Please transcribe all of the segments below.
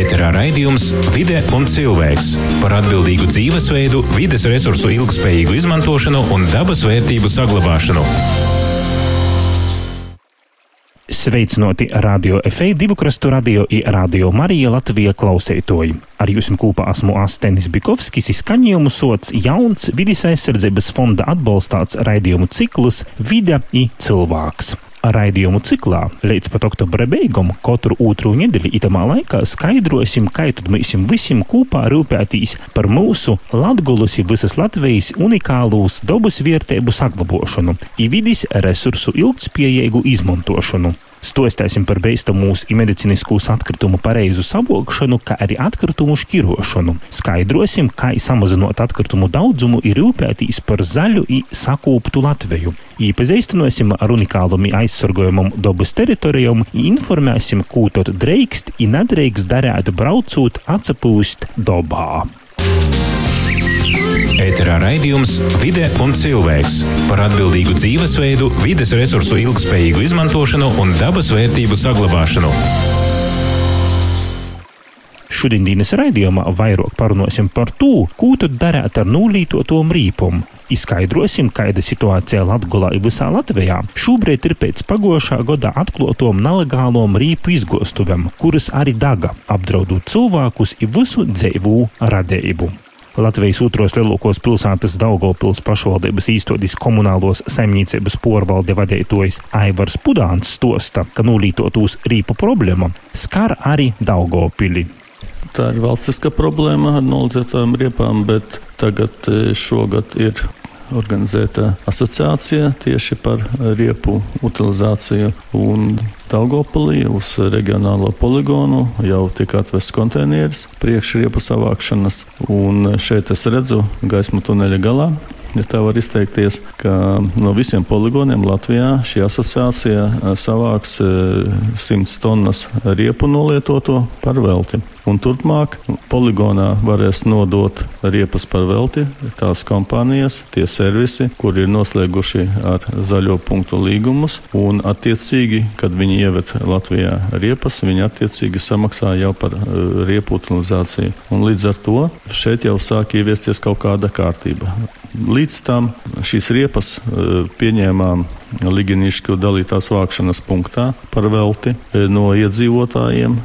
Ēterā raidījums Vide un cilvēks par atbildīgu dzīvesveidu, vides resursu ilgspējīgu izmantošanu un dabas vērtību saglabāšanu. Sveicināti radio FE, divu krastu radio i radio Marija Latvija klausētoji. Ar jums kopā esmu Astenis Bikovskis, izskaņojumu sots jauns vidas aizsardzības fonda atbalstāts raidījumu ciklus Vide i cilvēks. Raidījumu ciklā līdz pat oktobra beigām katru otru nedēļu itamā laikā skaidrosim, kā tad mēs visiem kopā rūpētīs par mūsu latgulus un visas Latvijas unikālūs dabas vērtību saglabāšanu, un vidis resursu ilgspējīgu izmantošanu. Stostēsim par beistamus medicīniskos atkritumu pareizu savokšanu, kā arī atkritumu šķirošanu. Skaidrosim, kā samazinot atkritumu daudzumu ir rūpētīs par zaļu un sakūptu Latviju. Iepazīstināsim ar unikālumi aizsargājumam dabas teritorijām, informēsim, ko tad drīkst un nedrīkst darīt braucot atsapūst dabā. Ēterā raidījums Vide un cilvēks par atbildīgu dzīvesveidu, vides resursu ilgspējīgu izmantošanu un dabas vērtību saglabāšanu. Šodienas raidījumā vairāk parunāsim par to, ko tad darīt ar nulītotom rīpumu. Izskaidrosim, kāda situācija Latvijā ir visā Latvijā. Šobrīd ir pēc pagājušā gada atklātom nelegālom rīpu izgāstuvēm, kuras arī daga, apdraudot cilvēkus un visu dzīvu radību. Latvijas otros lielākos pilsētas Daugopils pašvaldības īstodis komunālos saimniecības porvalde vadītājs Aivars Pudāns stosta, ka nulītotūs rīpu problēma skar arī Daugopili. Tā ir valstiska problēma ar nulītotām riepām, bet tagad šogad ir organizēta asociācija tieši par riepu utilizāciju. Daugopilī uz reģionālo poligonu jau tika atvests konteineris priekšriepu savākšanas, un šeit es redzu gaismu tuneļa galā ja tā var izteikties, ka no visiem poligoniem Latvijā šī asociācija savāks 100 tonnas riepu nolietoto par velti. Un turpmāk poligonā varēs nodot riepas par velti tās kompānijas, tie servisi, kuri ir noslēguši ar zaļo punktu līgumus. Un, attiecīgi, kad viņi ieved Latvijā riepas, viņi attiecīgi samaksā jau par uh, riepu utilizāciju. Un līdz ar to šeit jau sāk ieviesties kaut kāda kārtība. Līdz tam šīs riepas uh, pieņēmām Liginišķu dalītās vākšanas punktā par velti no iedzīvotājiem,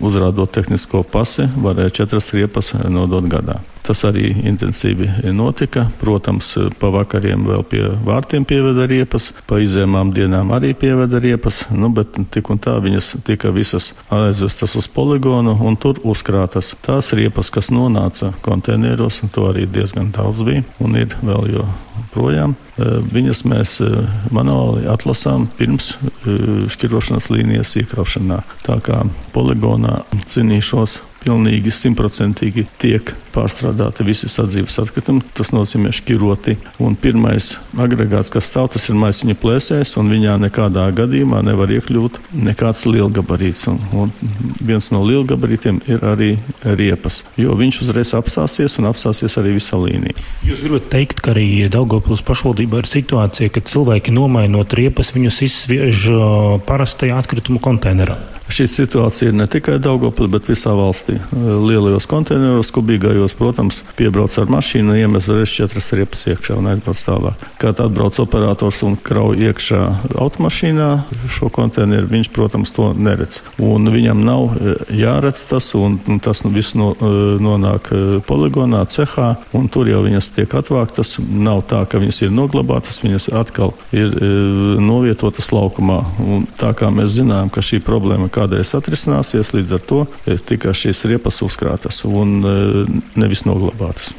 uzrādot tehnisko pasi, varēja četras riepas nodot gadā. Tas arī intensīvi notika. Protams, pa vakariem vēl pie vārtiem pieveda riepas, pa izēmām dienām arī pieveda riepas, nu, bet tik un tā viņas tika visas aizvestas uz poligonu un tur uzkrātas. Tās riepas, kas nonāca konteineros, to arī diezgan daudz bija un ir vēl joprojām. Viņas mēs manuāli atlasām pirms šķirošanas līnijas iekraušanā. Tā kā poligonā cīnīšos pilnīgi simtprocentīgi tiek pārstrādāti visi sadzīves atkritumi. Tas nozīmē šķiroti. Un pirmais agregāts, kas stāv, tas ir maisiņa plēsēs, un viņā nekādā gadījumā nevar iekļūt nekāds lielgabarīts. Un, un viens no lielgabarītiem ir arī riepas, jo viņš uzreiz apstāsies un apstāsies arī visa līnija. Jūs gribat teikt, ka arī Daugopils pašvaldībā ir situācija, kad cilvēki nomainot riepas, viņus izsviež parastajā atkritumu konteinerā. Šī situācija ir ne tikai Daugopilī, bet visā valstī. Lielajos konteineros, kubīgajos, protams, piebrauc ar mašīnu, iemet reiz četras riepas iekšā un aizbrauc tālāk. Kad atbrauc operators un krauj iekšā automašīnā šo konteineru, viņš, protams, to neredz. Un viņam nav jāredz tas, un tas viss no, nonāk poligonā, cehā, un tur jau viņas tiek atvāktas. Nav tā, ka viņas ir noglabātas, viņas atkal ir novietotas laukumā. Un tā kā mēs zinām, ka šī problēma kādreiz atrisināsies, līdz ar to tikai šīs riepas uzkrātas un nevis noglabātas.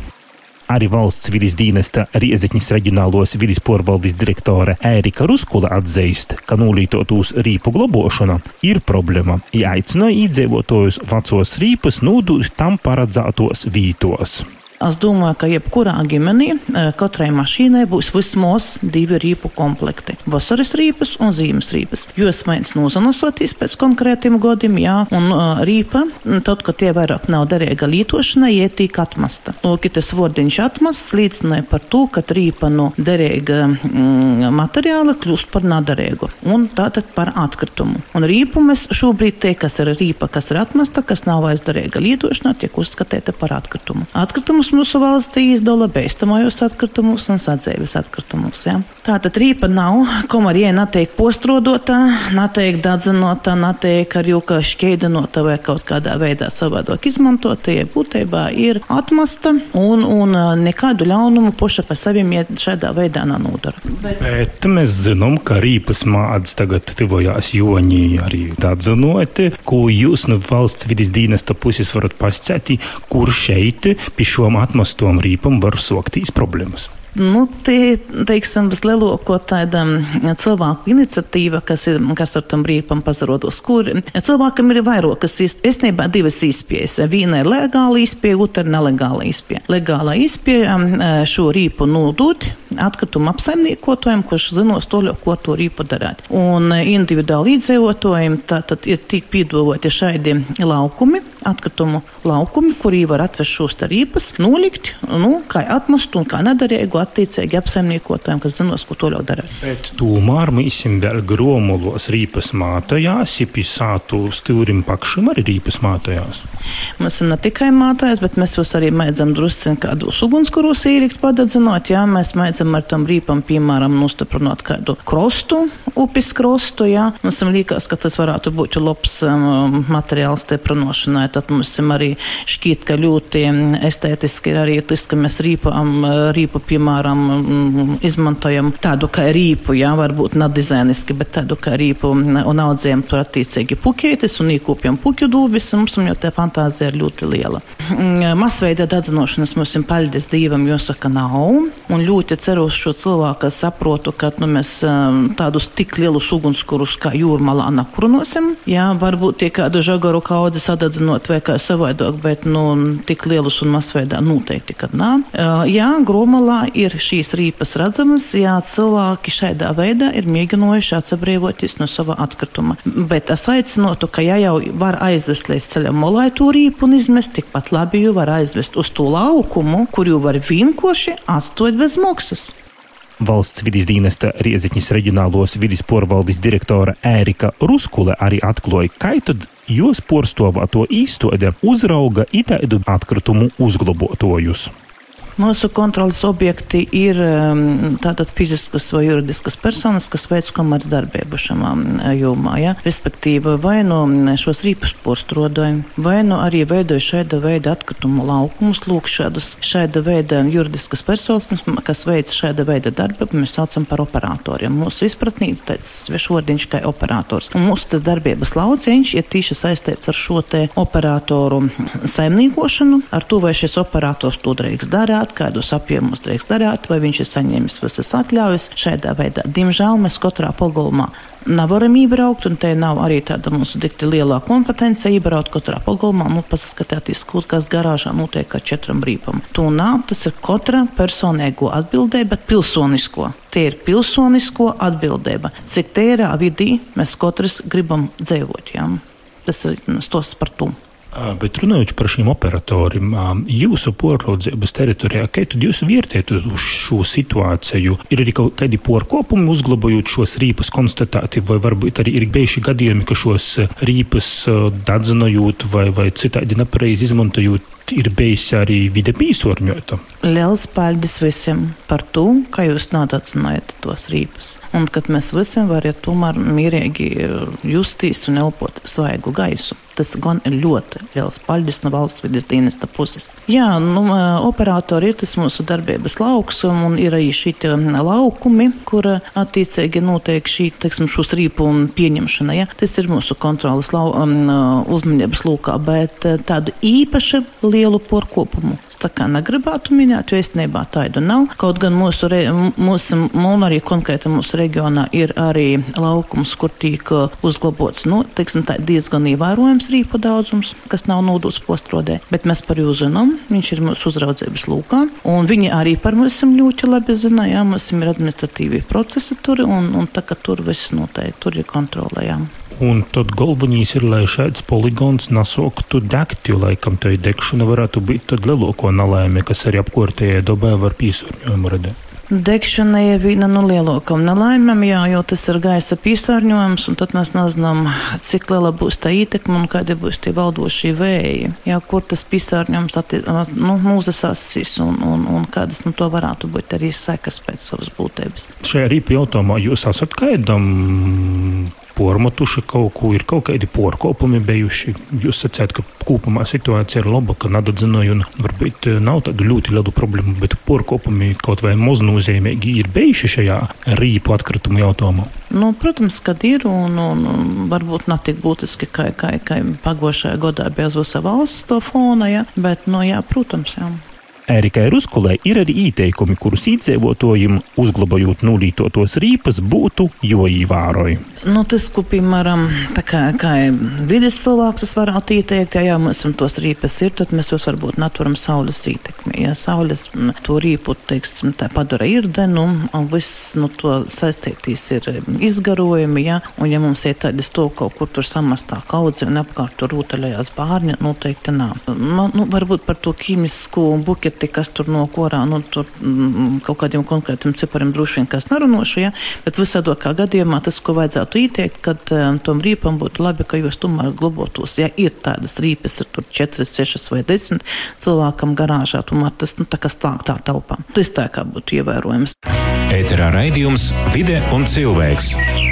Arī valsts vidas dienesta Riezekņas reģionālos vidas porvaldes direktore Ērika Ruskula atzīst, ka nulītotūs rīpu globošana ir problēma. Ja aicināja iedzīvotājus vecos rīpus nodūt tam paredzētos vītos. Es domāju, ka jebkurā ģimenī katrai mašīnai būs vismaz divi rīpu komplekti - vasaras rīpas un zīmes rīpas. Jūs mēģināt nozanosotīs pēc konkrētiem godiem, jā, un uh, rīpa, tad, kad tie vairāk nav derīga lietošanai, ietīk atmasta. Lūk, tas vordiņš atmasts liecināja par to, ka rīpa no derīga mm, materiāla kļūst par nadarīgu un tātad par atkritumu. Un rīpu mēs šobrīd te, kas ir rīpa, kas ir atmesta, kas nav vairs derīga lietošanā, tiek uzskatīta par atkritumu. Atkritumus mūsu valstī izdala beistamajos atkritumus un sadzēves atkritumus. Ja? Tātad rīpa nav, komarie netiek postrodota, netiek dadzenota, netiek ar jūka šķēdinota vai kaut kādā veidā savādāk izmantota, ja būtībā ir atmesta un, un nekādu ļaunumu poša pa saviem ja šādā veidā nenodara. Bet... Bet mēs zinām, ka rīpas mādas tagad tuvojās joņi arī dadzenoti, ko jūs no valsts vidas dienesta puses varat pascēti, kur šeit pie šom atmastom rīpam var soktīs problēmas. Nu, tie, teiksim, lielāko tāda cilvēku iniciatīva, kas ir, kas ar tam brīvam pazarodos, kur cilvēkam ir vairākas, īstenībā divas izpējas. Viena ir legāla izpēja, otra ir nelegāla izpēja. Legālā izpēja šo rīpu nodot atkritumu apsaimniekotājiem, kurš zinos to, ko to rīpu darāt. Un individuāli iedzīvotājiem tātad ir tik piedāvāti šādi laukumi, atkritumu laukumi, kurī var atvest šos rīpas, nolikt, nu, kā atmastu un kā nedarīgu attiecīgi apsaimniekotājiem, kas zinos, ko to jau dara. Bet tomēr mēs vēl gromulos rīpas mātojās, ja pisātu stūrim pakšam arī rīpas mātojās. Mēs ne tikai mātojās, bet mēs jūs arī mēdzam drusciņ kādus ugunskurus īrikt padedzinot, jā, mēs mēdzam ar tam rīpam, piemēram, nostiprinot kādu krostu, upes krostu, jā. Mums liekas, ka tas varētu būt labs um, materiāls stiprinošanai tad mums arī šķiet, ka ļoti estētiski ir arī tas, ka mēs rīpam, rīpu, piemēram, izmantojam tādu kā rīpu, jā, varbūt ne dizainiski, bet tādu kā rīpu un audzējam tur attiecīgi pukētis un iekūpjam puķu dūbis, mums jau tā fantāzija ir ļoti liela. Masveida dedzinošanas mums ir paļģis Dievam, jāsaka, nav, un ļoti ceru uz šo cilvēku, kas saprotu, ka nu, mēs tādus tik lielus ugunskurus kā jūrmalā nakrunosim, jā, varbūt tie kādu žagaru kaudzi sadedzinot vai kā savādāk, bet nu, tik lielus un masveidā noteikti, kad nav. Jā, Gromalā ir šīs rīpas redzamas, jā, cilvēki šādā veidā ir mēģinājuši atsabrīvoties no sava atkrituma. Bet es aicinotu, ka ja jau var aizvest līdz ceļam molai to rīpu un izmest, tikpat labi jau var aizvest uz to laukumu, kur jau var vienkārši atstāt bez maksas. Valsts vidas dienesta Rieziņas reģionālos vidas porvaldes direktora Ērika Ruskule arī atklāja, ka tad jūs porstovā to īstode uzrauga itaidu atkritumu uzglabotājus. Mūsu kontrolas objekti ir um, tātad fiziskas vai juridiskas personas, kas veic komercdarbību šajā um, jomā. Ja? Respektīvi, vai no nu šos rīpus postrodoja, vai no nu arī veidoja šāda veida atkritumu laukumus, lūk, šādus šāda veida juridiskas personas, kas veic šāda veida darbību, mēs saucam par operatoriem. Mūsu izpratnī tāds svešvārdiņš kā operators. Un mūsu tas darbības lauciņš ir tieši saistīts ar šo te operatoru saimniekošanu, ar to, vai šis operators to drīkst darīt darāt, kādus apjomus drīkst darīt, vai viņš ir saņēmis visas atļaujas. Šādā veidā, diemžēl, mēs katrā pogulmā nevaram iebraukt, un te nav arī tāda mūsu dikti lielā kompetence iebraukt katrā pogulmā, nu, paskatīties, kur kas garāžā notiek ar četram rīpam. To nav, tas ir katra personīgo atbildība, bet pilsonisko. Tie ir pilsonisko atbildība. Cik tērā vidī mēs katrs gribam dzīvot, jā. Tas ir stos par to. Bet runājot par šīm operatoriem, jūsu poraudzības teritorijā, kā jūs vērtējat šo situāciju? Ir arī kaut kādi porkopumi uzglabājot šos rīpus konstatēti, vai varbūt arī ir bijuši gadījumi, ka šos rīpus dadzinojot vai, vai citādi nepareizi izmantojot, ir bijis arī vide piesārņota. Liels paldies visiem par to, ka jūs nodrošinājāt tos rīpus. Un kad mēs visi varam tomēr mierīgi justies un elpot svaigu gaisu. Tas gan ir ļoti liels paldies no valsts vidas dienesta puses. Jā, nu, operatori ir tas mūsu darbības lauks, un ir arī šī laukumi, kur attiecīgi notiek šī, teiksim, šos rīpu pieņemšana. Ja? Tas ir mūsu kontrolas lau, um, uzmanības lūkā, bet tādu īpašu lietu lielu porkopumu tā kā negribētu minēt, jo īstenībā tādu nav. Kaut gan mūsu, re, mūsu un arī konkrēti mūsu reģionā ir arī laukums, kur tiek uzglabots nu, teiksim, diezgan ievērojams rīpu daudzums, kas nav nūdus postrodē. Bet mēs par jū zinām, viņš ir mūsu uzraudzības lūkā, viņi arī par mums ļoti labi zina, jā, mums ir administratīvi procesi tur, un, un tā kā tur viss noteikti, tur ir kontrolējām. Un tad galvenais ir, lai šāds poligons nesoktu degt, jo laikam tai degšana varētu būt tad lielāko nelaime, kas arī apkārtējai dabai var piesārņojumu radīt. Degšana ir viena no lielākajām nelaimēm, jā, jo tas ir gaisa piesārņojums, un tad mēs nezinām, cik liela būs tā ietekme un kādi būs tie valdošie vēji. Jā, kur tas piesārņojums nu, mūzes asīs un, un, un kādas nu, to varētu būt arī sekas pēc savas būtības. Šajā rīpa jautājumā jūs esat kaidam pormatuši kaut ko, ir kaut kādi porkopumi bijuši. Jūs sacījāt, ka kopumā situācija ir laba, ka nadadzinoja un varbūt eh, nav tādu ļoti lielu problēmu, bet porkopumi kaut vai maznozīmīgi ir bijuši šajā rīpu atkritumu jautājumā. Nu, protams, ka ir un, un, un varbūt ne tik būtiski, kā, kā, kā pagošajā gadā bija uz valsts to fona, ja? bet, nu, jā, protams, jā. Ērikai Ruskulē ir arī ieteikumi, kurus iedzīvotājiem, uzglabājot nulītotos rīpas, būtu joīvāroji. Nu, tas, ko, piemēram, kā, kā vidas cilvēks, es varētu ieteikt, ja jau mums tos rīpas ir, tad mēs jūs varbūt naturam saules ietekmi. Ja saules to rīpu, teiksim, tā padara irdenu, un viss, nu, to saistītīs ir izgarojumi, ja, un ja mums ir tādi stūri kaut kur tur samastā kaudzi un apkārt tur rūtaļējās bārņi, noteikti nav. Nu, nu, varbūt par to ķīmisku buketi noteikti, kas tur no korā, nu, tur mm, kaut kādiem konkrētiem cipariem droši vien kas narunoši, ja? bet visādokā gadījumā tas, ko vajadzētu ieteikt, kad um, tom rīpam būtu labi, ka jūs tomēr globotos, ja ir tādas rīpes, ir tur 4, 6 vai 10 cilvēkam garāžā, tomēr tas, nu, tā kā slēgtā telpā. Tas tā kā būtu ievērojams. Ēterā raidījums Vide un cilvēks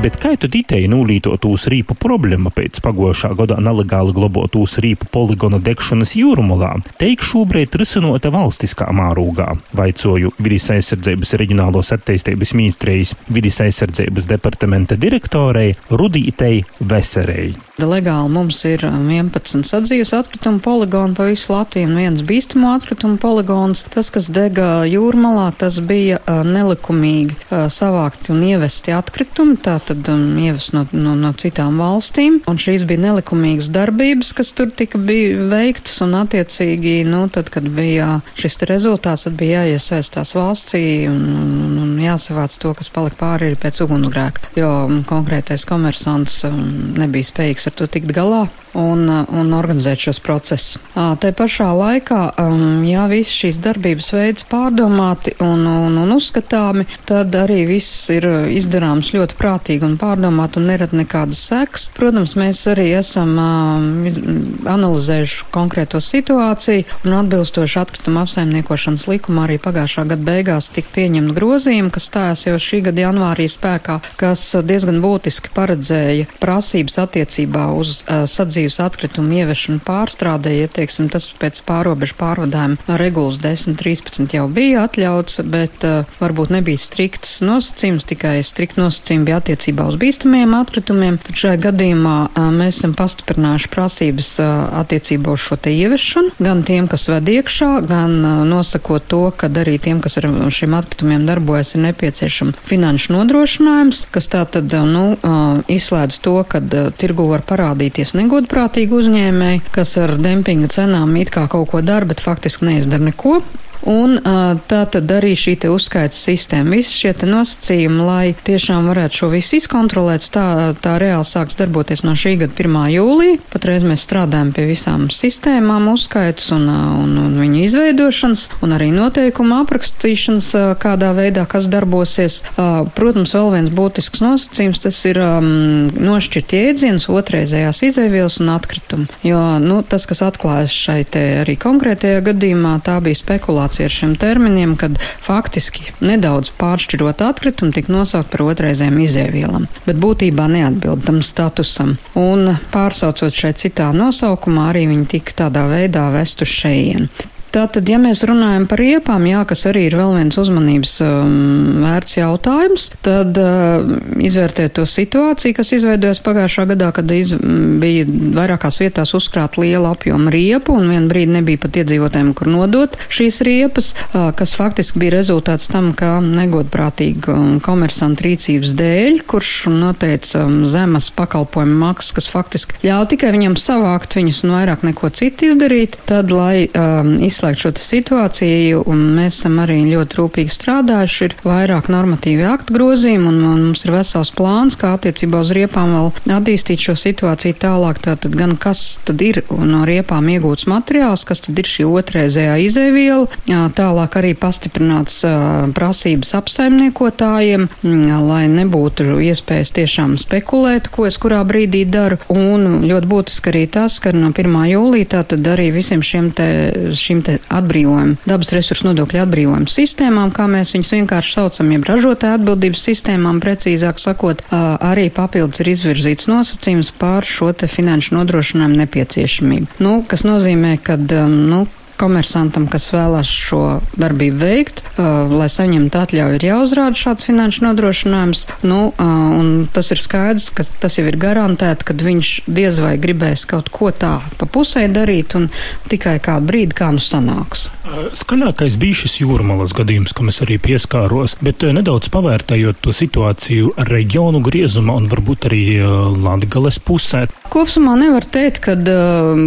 Bet kā tad itēji nulītotūs rīpu problēma pēc pagošā gadā nelegāli glabotūs rīpu poligona degšanas jūrmolā teik šobrīd risinota valstiskā mārūgā, vaicoju vidas aizsardzības reģionālos attīstības ministrijas vidas aizsardzības departamenta direktorei Rudītei Veserei. Legāli mums ir 11 um, sadzīves atkritumu poligoni pa visu Latviju un viens bīstamo atkritumu poligons. Tas, kas dega jūrmalā, tas bija uh, nelikumīgi uh, savākti un ievesti atkritumi. Tātad tad um, ievest no, no, no citām valstīm. Un šīs bija nelikumīgas darbības, kas tur tika veiktas, un attiecīgi, nu, tad, kad bija šis rezultāts, tad bija jāiesaistās valstī un, un, un jāsavāc to, kas palika pāri pēc ugunsgrēka, jo um, konkrētais komersants um, nebija spējīgs ar to tikt galā un, un organizēt šos procesus. Tā pašā laikā, ja viss šīs darbības veids pārdomāti un, un, un uzskatāmi, tad arī viss ir izdarāms ļoti prātīgi un pārdomāti un nerad nekādas seks. Protams, mēs arī esam analizējuši konkrēto situāciju un atbilstoši atkrituma apsaimniekošanas likumā arī pagājušā gada beigās tika pieņemta grozījuma, kas stājās jau šī gada janvārī spēkā, kas diezgan būtiski paredzēja prasības attiecībā uz uh, radioaktīvas atkritumu ieviešanu pārstrādē, ja teiksim, tas pēc pārobežu pārvadājuma regulas 10.13 jau bija atļauts, bet uh, varbūt nebija strikts nosacījums, tikai strikt nosacījumi bija attiecībā uz bīstamiem atkritumiem. Tad šajā gadījumā uh, mēs esam pastiprinājuši prasības uh, attiecībā uz šo te ieviešanu, gan tiem, kas ved iekšā, gan uh, nosakot to, ka arī tiem, kas ar šiem atkritumiem darbojas, ir nepieciešama finanšu nodrošinājums, kas tā tad, uh, nu, uh, izslēdz to, ka uh, tirgu var parādīties negodprātīgi brīvprātīgi uzņēmēji, kas ar dempinga cenām it kā kaut ko dara, bet faktiski neizdara neko. Un tā tad arī šī uzskaita sistēma, visi šie nosacījumi, lai tiešām varētu šo visu izkontrolēt, tā, tā reāli sāks darboties no šī gada 1. jūlija. Patreiz mēs strādājam pie visām sistēmām, uzskaitas un, un, un viņu izveidošanas, un arī noteikumu aprakstīšanas, kādā veidā kas darbosies. Protams, vēl viens būtisks nosacījums tas ir um, nošķirt jēdzienus otrreizējās izēvielas un atkritumu. Jo nu, tas, kas atklājas šai arī konkrētajā gadījumā, tā bija spekulācija situācija ar šiem terminiem, kad faktiski nedaudz pāršķirot atkritumu tik nosaukt par otrreizēm izēvielam, bet būtībā neatbild tam statusam. Un pārsaucot šai citā nosaukumā, arī viņi tika tādā veidā vest uz šejienu. Tātad, ja mēs runājam par riepām, jā, kas arī ir vēl viens uzmanības um, vērts jautājums, tad uh, izvērtēt to situāciju, kas izveidojās pagājušā gadā, kad iz, bija vairākās vietās uzkrāt liela apjoma riepu, un vien brīdi nebija pat iedzīvotājiem, kur nodot šīs riepas, uh, kas faktiski bija rezultāts tam, ka negodprātīga um, komersantu rīcības dēļ, kurš noteica um, zemes pakalpojumu maksas, kas faktiski ļauj tikai viņam savākt viņus un vairāk neko citu izdarīt, tad, lai um, izslēgt šo situāciju, un mēs esam arī ļoti rūpīgi strādājuši. Ir vairāk normatīvi aktu grozījumi, un, un mums ir vesels plāns, kā attiecībā uz riepām vēl attīstīt šo situāciju tālāk. Tātad gan kas tad ir no riepām iegūts materiāls, kas tad ir šī otrreizējā izēviela, tālāk arī pastiprināts prasības apsaimniekotājiem, lai nebūtu iespējas tiešām spekulēt, ko es kurā brīdī daru. Un ļoti būtiski arī tas, ka no 1. jūlī tātad arī visiem šiem te, šīm te atbrīvojumu, dabas resursu nodokļu atbrīvojumu sistēmām, kā mēs viņus vienkārši saucam, jeb ražotāju atbildības sistēmām, precīzāk sakot, arī papildus ir izvirzīts nosacījums pār šo te finanšu nodrošinājumu nepieciešamību. Nu, kas nozīmē, ka nu, komersantam, kas vēlas šo darbību veikt, uh, lai saņemtu atļauju, ir jāuzrāda šāds finanšu nodrošinājums. Nu, uh, tas ir skaidrs, ka tas jau ir garantēts, ka viņš diez vai gribēs kaut ko tā pa pusē darīt un tikai kādu brīdi kā nu sanāks. Skaļākais bija šis jūrmalas gadījums, kam es arī pieskāros, bet nedaudz pavērtējot to situāciju reģionu griezumā un varbūt arī Latgales pusē. Kopumā nevar teikt, ka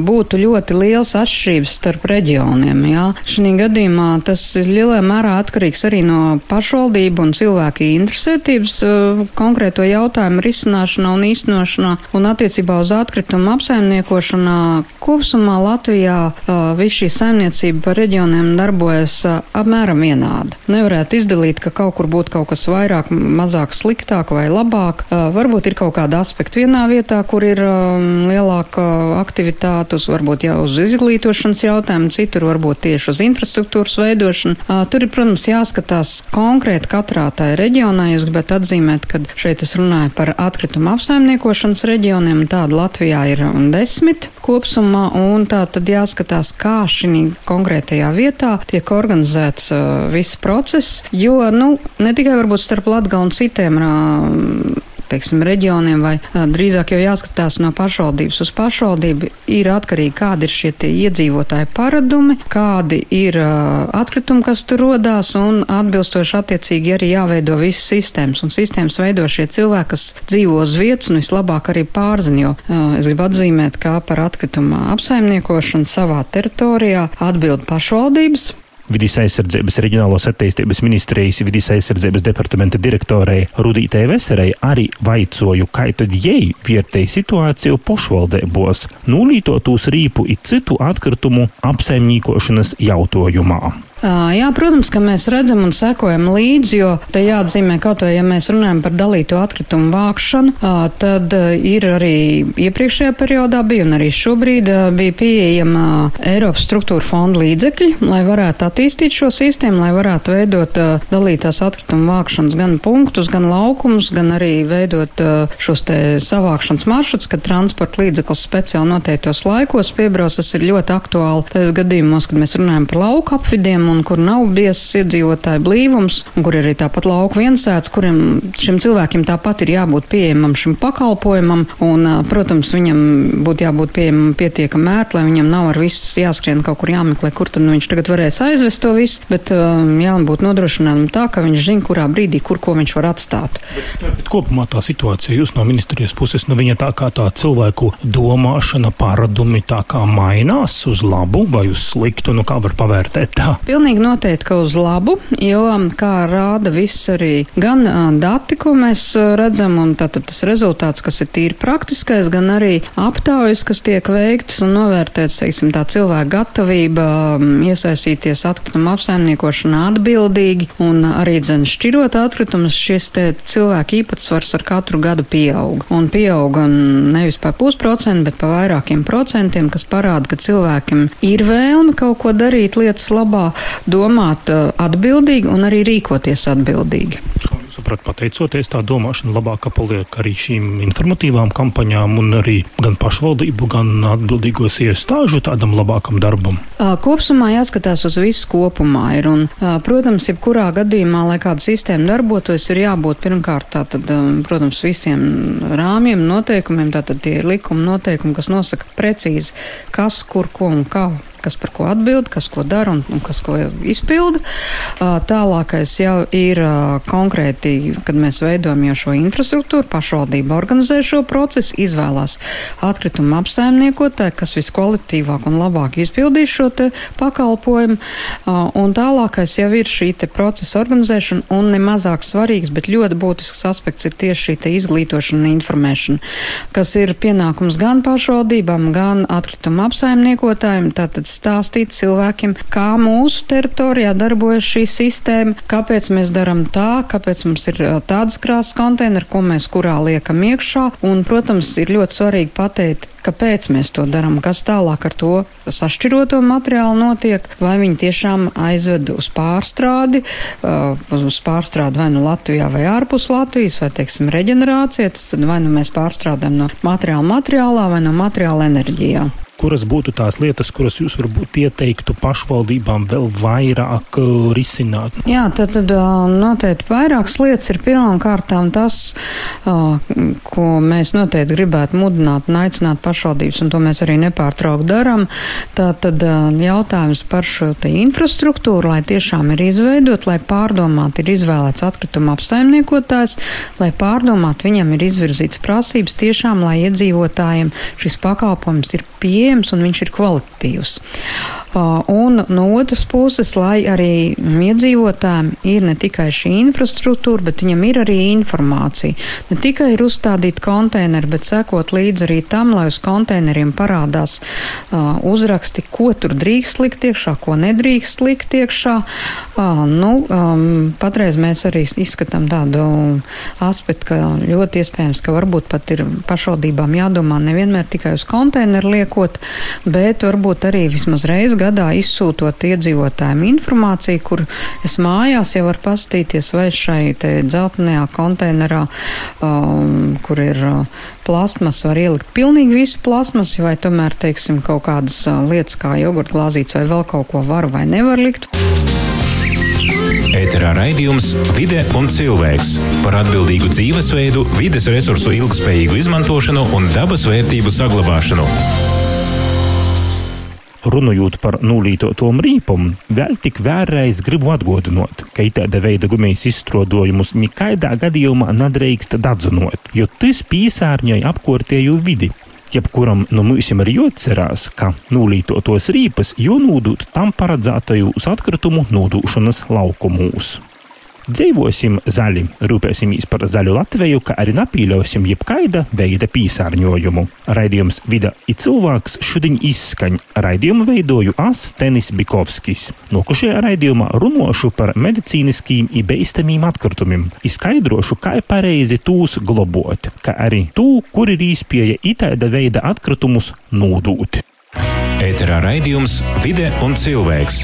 būtu ļoti liels atšķirības starp reģioniem. Jā. Šī gadījumā tas ir lielā mērā atkarīgs arī no pašvaldību un cilvēku interesētības konkrēto jautājumu risināšanā un īstenošanā un attiecībā uz atkritumu apsaimniekošanā. Kopumā Latvijā viss šī saimniecība par reģioniem reģioniem darbojas apmēram vienādi. Nevarētu izdalīt, ka kaut kur būtu kaut kas vairāk, mazāk sliktāk vai labāk. Varbūt ir kaut kāda aspekta vienā vietā, kur ir lielāka aktivitāte, varbūt jau uz izglītošanas jautājumu, citur varbūt tieši uz infrastruktūras veidošanu. Tur ir, protams, jāskatās konkrēti katrā tajā reģionā. Es gribētu atzīmēt, ka šeit es runāju par atkritumu apsaimniekošanas reģioniem. Tāda Latvijā ir desmit kopsumā, un tā tad jāskatās, kā šī konkrētajā vietā tiek organizēts uh, viss process, jo nu, ne tikai varbūt starp Latgali un citiem uh, teiksim, reģioniem, vai drīzāk jau jāskatās no pašvaldības uz pašvaldību, ir atkarīgi, kādi ir šie iedzīvotāji paradumi, kādi ir uh, atkritumi, kas tur rodās, un atbilstoši attiecīgi arī jāveido visas sistēmas. Un sistēmas veido šie cilvēki, kas dzīvo uz vietas un vislabāk arī pārzina, jo uh, es gribu atzīmēt, kā par atkritumu apsaimniekošanu savā teritorijā atbild pašvaldības. Vides aizsardzības reģionālās attīstības ministrijas vides aizsardzības departamenta direktorei Rudītei Veserei arī vaicoju, kā tad jai vērtēja situāciju pošvaldībos, nulītotūs rīpu it citu atkritumu apsaimniekošanas jautājumā. Jā, protams, ka mēs redzam un sekojam līdzi, jo te jāatzīmē kaut vai, ja mēs runājam par dalīto atkritumu vākšanu, tad ir arī iepriekšējā periodā bija un arī šobrīd bija pieejama Eiropas struktūra fonda līdzekļi, lai varētu attīstīt šo sistēmu, lai varētu veidot dalītās atkritumu vākšanas gan punktus, gan laukumus, gan arī veidot šos te savākšanas maršrutus, kad transporta līdzeklis speciāli noteiktos laikos piebrauc. Tas ir ļoti aktuāli tajos gadījumos, kad mēs runājam par lauku apvidiem un kur nav biezs iedzīvotāju blīvums, un kur ir arī tāpat lauku viensēts, kuriem šim cilvēkiem tāpat ir jābūt pieejamam šim pakalpojumam, un, protams, viņam būtu jābūt pieejamam pietiekam ērti, lai viņam nav ar visu jāskrien kaut kur jāmeklē, kur tad nu, viņš tagad varēs aizvest to visu, bet jābūt nodrošinātam tā, ka viņš zina, kurā brīdī, kur ko viņš var atstāt. Bet, bet kopumā tā situācija jūs no ministrijas puses, nu viņa tā kā tā cilvēku domāšana, paradumi tā kā mainās uz labu vai uz sliktu, nu kā var pavērtēt tā? Pilnīgi noteikti, ka uz labu, jo, kā rāda viss arī gan dati, ko mēs redzam, un tātad tas rezultāts, kas ir tīri praktiskais, gan arī aptaujas, kas tiek veiktas un novērtēts, teiksim, tā cilvēka gatavība iesaistīties atkritumu apsaimniekošanā atbildīgi un arī, dzen, šķirot atkritumus, šis te cilvēku īpatsvars ar katru gadu pieaug. Un pieauga nevis par pusprocentu, bet par vairākiem procentiem, kas parāda, ka cilvēkiem ir vēlme kaut ko darīt lietas labā domāt atbildīgi un arī rīkoties atbildīgi. Sapratu, pateicoties tā domāšana labāk paliek arī šīm informatīvām kampaņām un arī gan pašvaldību, gan atbildīgos iestāžu tādam labākam darbam. Kopumā jāskatās uz visu kopumā. Ir, un, protams, jebkurā gadījumā, lai kāda sistēma darbotos, ir jābūt pirmkārt tātad, protams, visiem rāmjiem, noteikumiem, tātad tie ir likuma noteikumi, kas nosaka precīzi, kas, kur, ko un kā kas par ko atbild, kas ko dara un, un kas ko izpilda. Tālākais jau ir konkrēti, kad mēs veidojam jau šo infrastruktūru, pašvaldība organizē šo procesu, izvēlās atkritumu apsaimniekotāju, kas viskvalitīvāk un labāk izpildīs šo pakalpojumu. Un tālākais jau ir šī procesa organizēšana un nemazāk svarīgs, bet ļoti būtisks aspekts ir tieši šī izglītošana un informēšana, kas ir pienākums gan pašvaldībām, gan atkritumu apsaimniekotājiem. Tātad stāstīt cilvēkiem, kā mūsu teritorijā darbojas šī sistēma, kāpēc mēs darām tā, kāpēc mums ir tādas krāsas konteineri, ko mēs kurā liekam iekšā. Un, protams, ir ļoti svarīgi pateikt, kāpēc mēs to darām, kas tālāk ar to sašķiroto materiālu notiek, vai viņi tiešām aizved uz pārstrādi, uz pārstrādi vai nu Latvijā vai ārpus Latvijas, vai, teiksim, reģenerācija, tad vai nu mēs pārstrādājam no materiāla materiālā vai no materiāla enerģijā kuras būtu tās lietas, kuras jūs varbūt ieteiktu pašvaldībām vēl vairāk uh, risināt? Jā, tad, tad uh, noteikti vairākas lietas ir pirmām kārtām tas, uh, ko mēs noteikti gribētu mudināt un aicināt pašvaldības, un to mēs arī nepārtraukti darām. Tā tad jautājums par šo infrastruktūru, lai tiešām ir izveidot, lai pārdomāt, ir izvēlēts atkrituma apsaimniekotājs, lai pārdomāt, viņam ir izvirzīts prasības tiešām, lai iedzīvotājiem šis pakalpojums ir pieejams pieejams un viņš ir kvalitatīvs. Un no otras puses, lai arī iedzīvotājiem ir ne tikai šī infrastruktūra, bet viņam ir arī informācija. Ne tikai ir uzstādīti konteineri, bet sekot līdzi arī tam, lai uz konteineriem parādās uh, uzraksti, ko tur drīkst likt iekšā, ko nedrīkst likt iekšā. Uh, nu, um, patreiz mēs arī izskatām tādu aspektu, ka ļoti iespējams, ka varbūt pat ir pašvaldībām jādomā nevienmēr tikai uz konteineru liekot, bet varbūt arī vismaz reizi gadā izsūtot iedzīvotājiem informāciju, kur es mājās jau varu pastīties vai šai dzeltenajā konteinerā, um, kur ir uh, plasmas, var ielikt pilnīgi visu plasmas, vai tomēr, teiksim, kaut kādas uh, lietas kā jogurta glāzītes vai vēl kaut ko var vai nevar likt. Ēterā raidījums Vide un cilvēks par atbildīgu dzīvesveidu, vides resursu ilgspējīgu izmantošanu un dabas vērtību saglabāšanu. Runājot par nulītotom rīpumu, vēl tik vēlreiz gribu atgādināt, ka tāda veida gumijas izstrādājumus nekādā gadījumā nedrīkst dadzunot, jo tas piesārņoja apkārtējo vidi. Jebkuram no mums ir jāatcerās, ka nulītotos rīpas jānodūt tam paredzētajos atkritumu nodūšanas laukumos. Dzīvosim zaļi, rūpēsimies par zaļu Latviju, kā arī nepīļausim jebkaida veida pīsārņojumu. Raidījums Vida ir cilvēks šodien izskaņ. Raidījumu veidoju As Tenis Bikovskis. Nokušajā raidījumā runāšu par medicīniskiem un beistamiem atkritumiem. Izskaidrošu, kā pareizi tūs globot, kā arī tū, kur ir īspēja itāda veida atkritumus nodūt. Ēterā raidījums Vide un cilvēks